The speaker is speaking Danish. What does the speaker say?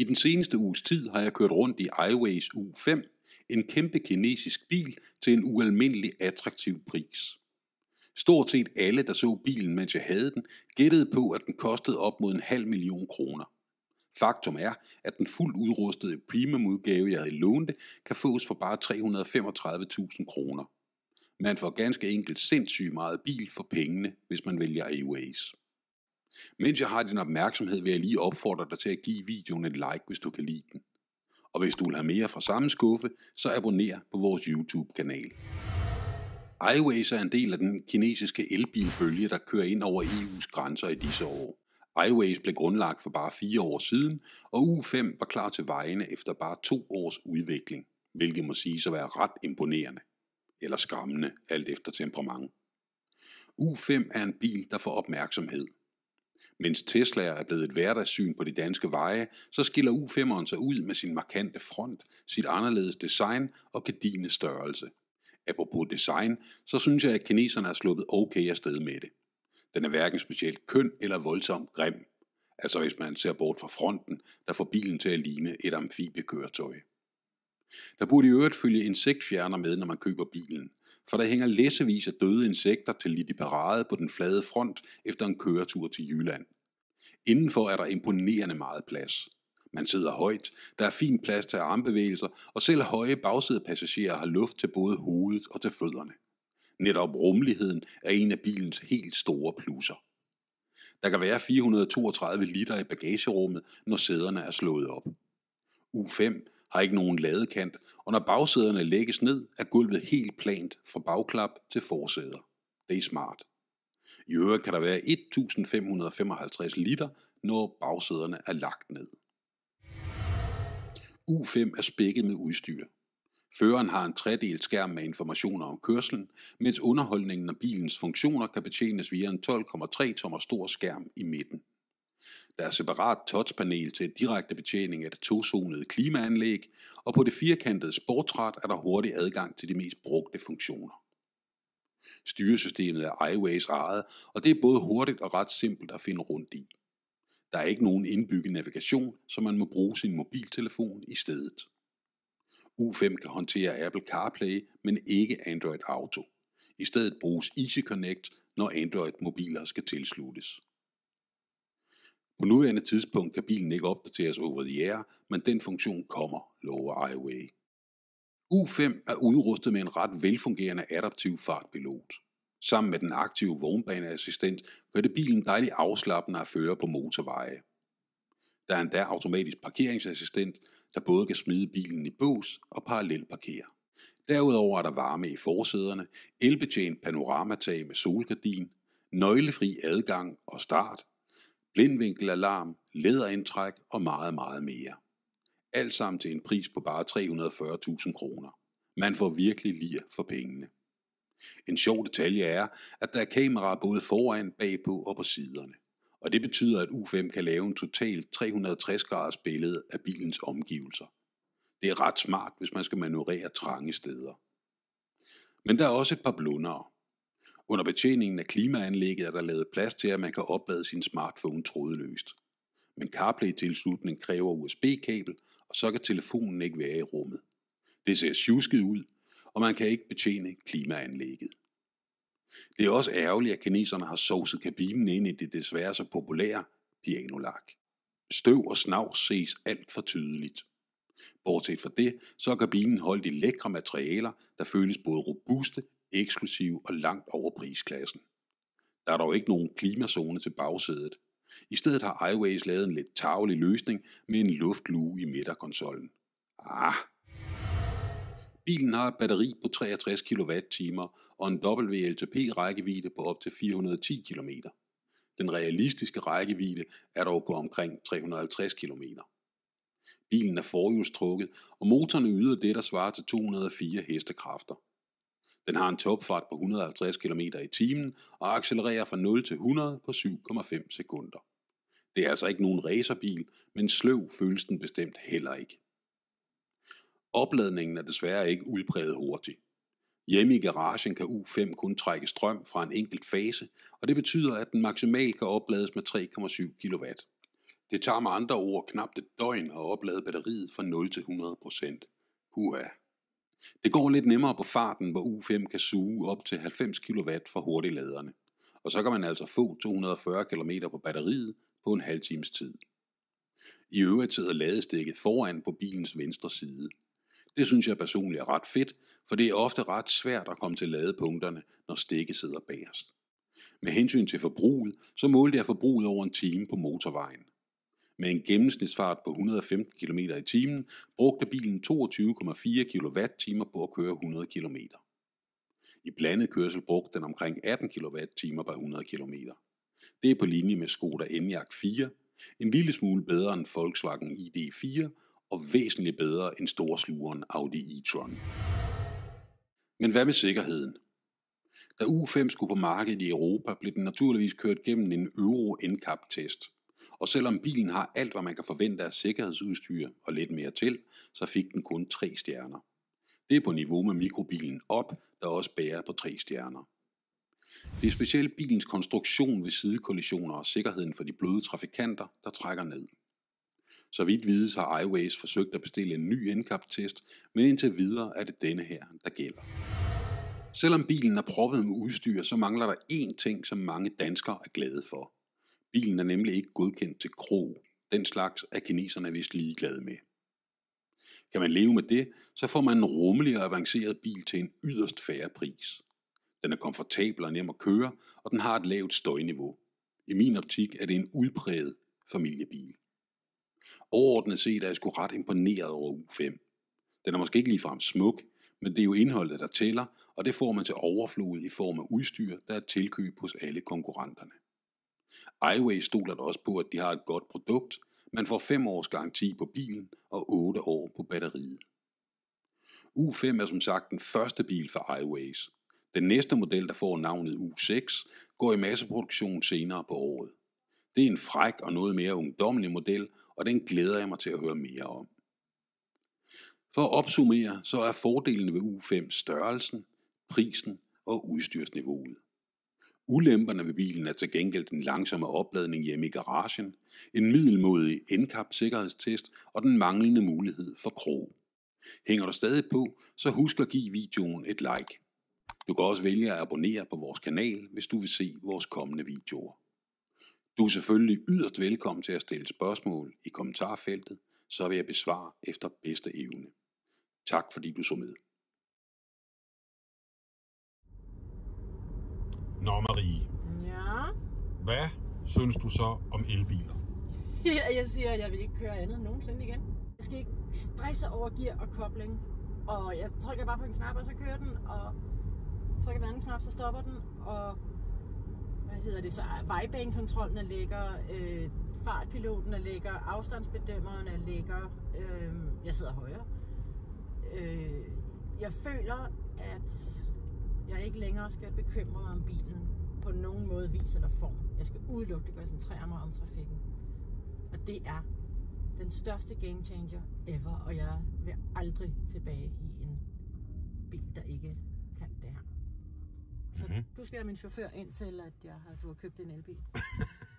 I den seneste uges tid har jeg kørt rundt i iWays U5, en kæmpe kinesisk bil til en ualmindelig attraktiv pris. Stort set alle, der så bilen, mens jeg havde den, gættede på, at den kostede op mod en halv million kroner. Faktum er, at den fuldt udrustede premium udgave, jeg havde lånte, kan fås for bare 335.000 kroner. Man får ganske enkelt sindssygt meget bil for pengene, hvis man vælger Aways. Mens jeg har din opmærksomhed, vil jeg lige opfordre dig til at give videoen et like, hvis du kan lide den. Og hvis du vil have mere fra samme skuffe, så abonner på vores YouTube-kanal. iWays er en del af den kinesiske elbilbølge, der kører ind over EU's grænser i disse år. iWays blev grundlagt for bare fire år siden, og U5 var klar til vejene efter bare to års udvikling, hvilket må sige at være ret imponerende. Eller skræmmende, alt efter temperament. U5 er en bil, der får opmærksomhed. Mens Tesla er blevet et hverdagssyn på de danske veje, så skiller U5'eren sig ud med sin markante front, sit anderledes design og gedine størrelse. Apropos design, så synes jeg, at kineserne er sluppet okay afsted med det. Den er hverken specielt køn eller voldsomt grim. Altså hvis man ser bort fra fronten, der får bilen til at ligne et amfibiekøretøj. Der burde i øvrigt følge insektfjerner med, når man køber bilen, for der hænger læsevis af døde insekter til lidt i parade på den flade front efter en køretur til Jylland. Indenfor er der imponerende meget plads. Man sidder højt, der er fin plads til armbevægelser, og selv høje bagsædepassagerer har luft til både hovedet og til fødderne. Netop rummeligheden er en af bilens helt store plusser. Der kan være 432 liter i bagagerummet, når sæderne er slået op. U5 har ikke nogen ladekant, og når bagsæderne lægges ned, er gulvet helt plant fra bagklap til forsæder. Det er smart. I øvrigt kan der være 1555 liter, når bagsæderne er lagt ned. U5 er spækket med udstyr. Føreren har en tredelt skærm med informationer om kørslen, mens underholdningen og bilens funktioner kan betjenes via en 12,3 tommer stor skærm i midten. Der er separat touchpanel til direkte betjening af det tozonede klimaanlæg, og på det firkantede sportræt er der hurtig adgang til de mest brugte funktioner. Styresystemet er iWays ejet, og det er både hurtigt og ret simpelt at finde rundt i. Der er ikke nogen indbygget navigation, så man må bruge sin mobiltelefon i stedet. U5 kan håndtere Apple CarPlay, men ikke Android Auto. I stedet bruges Easy Connect, når Android-mobiler skal tilsluttes. På nuværende tidspunkt kan bilen ikke opdateres over the air, men den funktion kommer, lover iWay. U5 er udrustet med en ret velfungerende adaptiv fartpilot. Sammen med den aktive vognbaneassistent gør det bilen dejligt afslappende at føre på motorveje. Der er endda automatisk parkeringsassistent, der både kan smide bilen i bås og parallelt parkere. Derudover er der varme i forsæderne, elbetjent panoramatag med solgardin, nøglefri adgang og start, blindvinkelalarm, læderindtræk og meget, meget mere. Alt sammen til en pris på bare 340.000 kroner. Man får virkelig lir for pengene. En sjov detalje er, at der er kameraer både foran, bagpå og på siderne. Og det betyder, at U5 kan lave en total 360 graders billede af bilens omgivelser. Det er ret smart, hvis man skal manøvrere trange steder. Men der er også et par blundere. Under betjeningen af klimaanlægget er der lavet plads til, at man kan oplade sin smartphone trådløst. Men CarPlay-tilslutning kræver USB-kabel, og så kan telefonen ikke være i rummet. Det ser tjusket ud, og man kan ikke betjene klimaanlægget. Det er også ærgerligt, at kineserne har sovset kabinen ind i det desværre så populære pianolak. Støv og snavs ses alt for tydeligt. Bortset fra det, så er kabinen holdt i lækre materialer, der føles både robuste, eksklusiv og langt over prisklassen. Der er dog ikke nogen klimazone til bagsædet. I stedet har iWays lavet en lidt tavlig løsning med en luftluge i midterkonsollen. Ah, Bilen har et batteri på 63 kWh og en WLTP-rækkevidde på op til 410 km. Den realistiske rækkevidde er dog på omkring 350 km. Bilen er forhjulstrukket, og motoren yder det, der svarer til 204 hestekræfter. Den har en topfart på 150 km i timen og accelererer fra 0 til 100 på 7,5 sekunder. Det er altså ikke nogen racerbil, men sløv føles den bestemt heller ikke. Opladningen er desværre ikke udpræget hurtig. Hjemme i garagen kan U5 kun trække strøm fra en enkelt fase, og det betyder, at den maksimalt kan oplades med 3,7 kW. Det tager med andre ord knap et døgn at oplade batteriet fra 0 til 100 procent. Det går lidt nemmere på farten, hvor U5 kan suge op til 90 kW fra hurtigladerne. Og så kan man altså få 240 km på batteriet på en halv times tid. I øvrigt sidder ladestikket foran på bilens venstre side. Det synes jeg personligt er ret fedt, for det er ofte ret svært at komme til ladepunkterne, når stikket sidder bagerst. Med hensyn til forbruget, så målte jeg forbruget over en time på motorvejen. Med en gennemsnitsfart på 115 km i timen brugte bilen 22,4 kWh på at køre 100 km. I blandet kørsel brugte den omkring 18 kWh per 100 km. Det er på linje med Skoda Enyaq 4, en lille smule bedre end Volkswagen ID4 og væsentligt bedre end storslugeren Audi e-tron. Men hvad med sikkerheden? Da U5 skulle på markedet i Europa, blev den naturligvis kørt gennem en Euro NCAP-test. Og selvom bilen har alt, hvad man kan forvente af sikkerhedsudstyr og lidt mere til, så fik den kun tre stjerner. Det er på niveau med mikrobilen op, der også bærer på tre stjerner. Det er specielt bilens konstruktion ved sidekollisioner og sikkerheden for de bløde trafikanter, der trækker ned. Så vidt vides har iWays forsøgt at bestille en ny NCAP-test, men indtil videre er det denne her, der gælder. Selvom bilen er proppet med udstyr, så mangler der én ting, som mange danskere er glade for. Bilen er nemlig ikke godkendt til krog. Den slags er kineserne vist ligeglade med. Kan man leve med det, så får man en rummelig og avanceret bil til en yderst færre pris. Den er komfortabel og nem at køre, og den har et lavt støjniveau. I min optik er det en udpræget familiebil. Overordnet set er jeg sgu ret imponeret over U5. Den er måske ikke ligefrem smuk, men det er jo indholdet, der tæller, og det får man til overflod i form af udstyr, der er tilkøb hos alle konkurrenterne iWay stoler da også på, at de har et godt produkt. Man får 5 års garanti på bilen og 8 år på batteriet. U5 er som sagt den første bil for iWays. Den næste model, der får navnet U6, går i masseproduktion senere på året. Det er en fræk og noget mere ungdommelig model, og den glæder jeg mig til at høre mere om. For at opsummere, så er fordelene ved U5 størrelsen, prisen og udstyrsniveauet. Ulemperne ved bilen er til gengæld den langsomme opladning hjemme i garagen, en middelmodig NCAP sikkerhedstest og den manglende mulighed for krog. Hænger du stadig på, så husk at give videoen et like. Du kan også vælge at abonnere på vores kanal, hvis du vil se vores kommende videoer. Du er selvfølgelig yderst velkommen til at stille spørgsmål i kommentarfeltet, så vil jeg besvare efter bedste evne. Tak fordi du så med. Nå Marie, Ja, hvad synes du så om elbiler? jeg siger, at jeg vil ikke køre andet nogensinde igen. Jeg skal ikke stresse over gear og kobling. Og jeg trykker bare på en knap, og så kører den, og trykker på anden knap, så stopper den, og hvad hedder det så, vejbanekontrollen er lækker, øh, fartpiloten er lækker, afstandsbedømmeren er lækker, øh, jeg sidder højere. Øh, jeg føler, at jeg ikke længere skal bekymre mig om bilen på nogen måde, vis eller form. Jeg skal udelukkende koncentrere mig om trafikken. Og det er den største game changer ever, og jeg vil aldrig tilbage i en bil, der ikke kan det her. Så Mhm. du skal være min chauffør indtil, at jeg har, du har købt en elbil.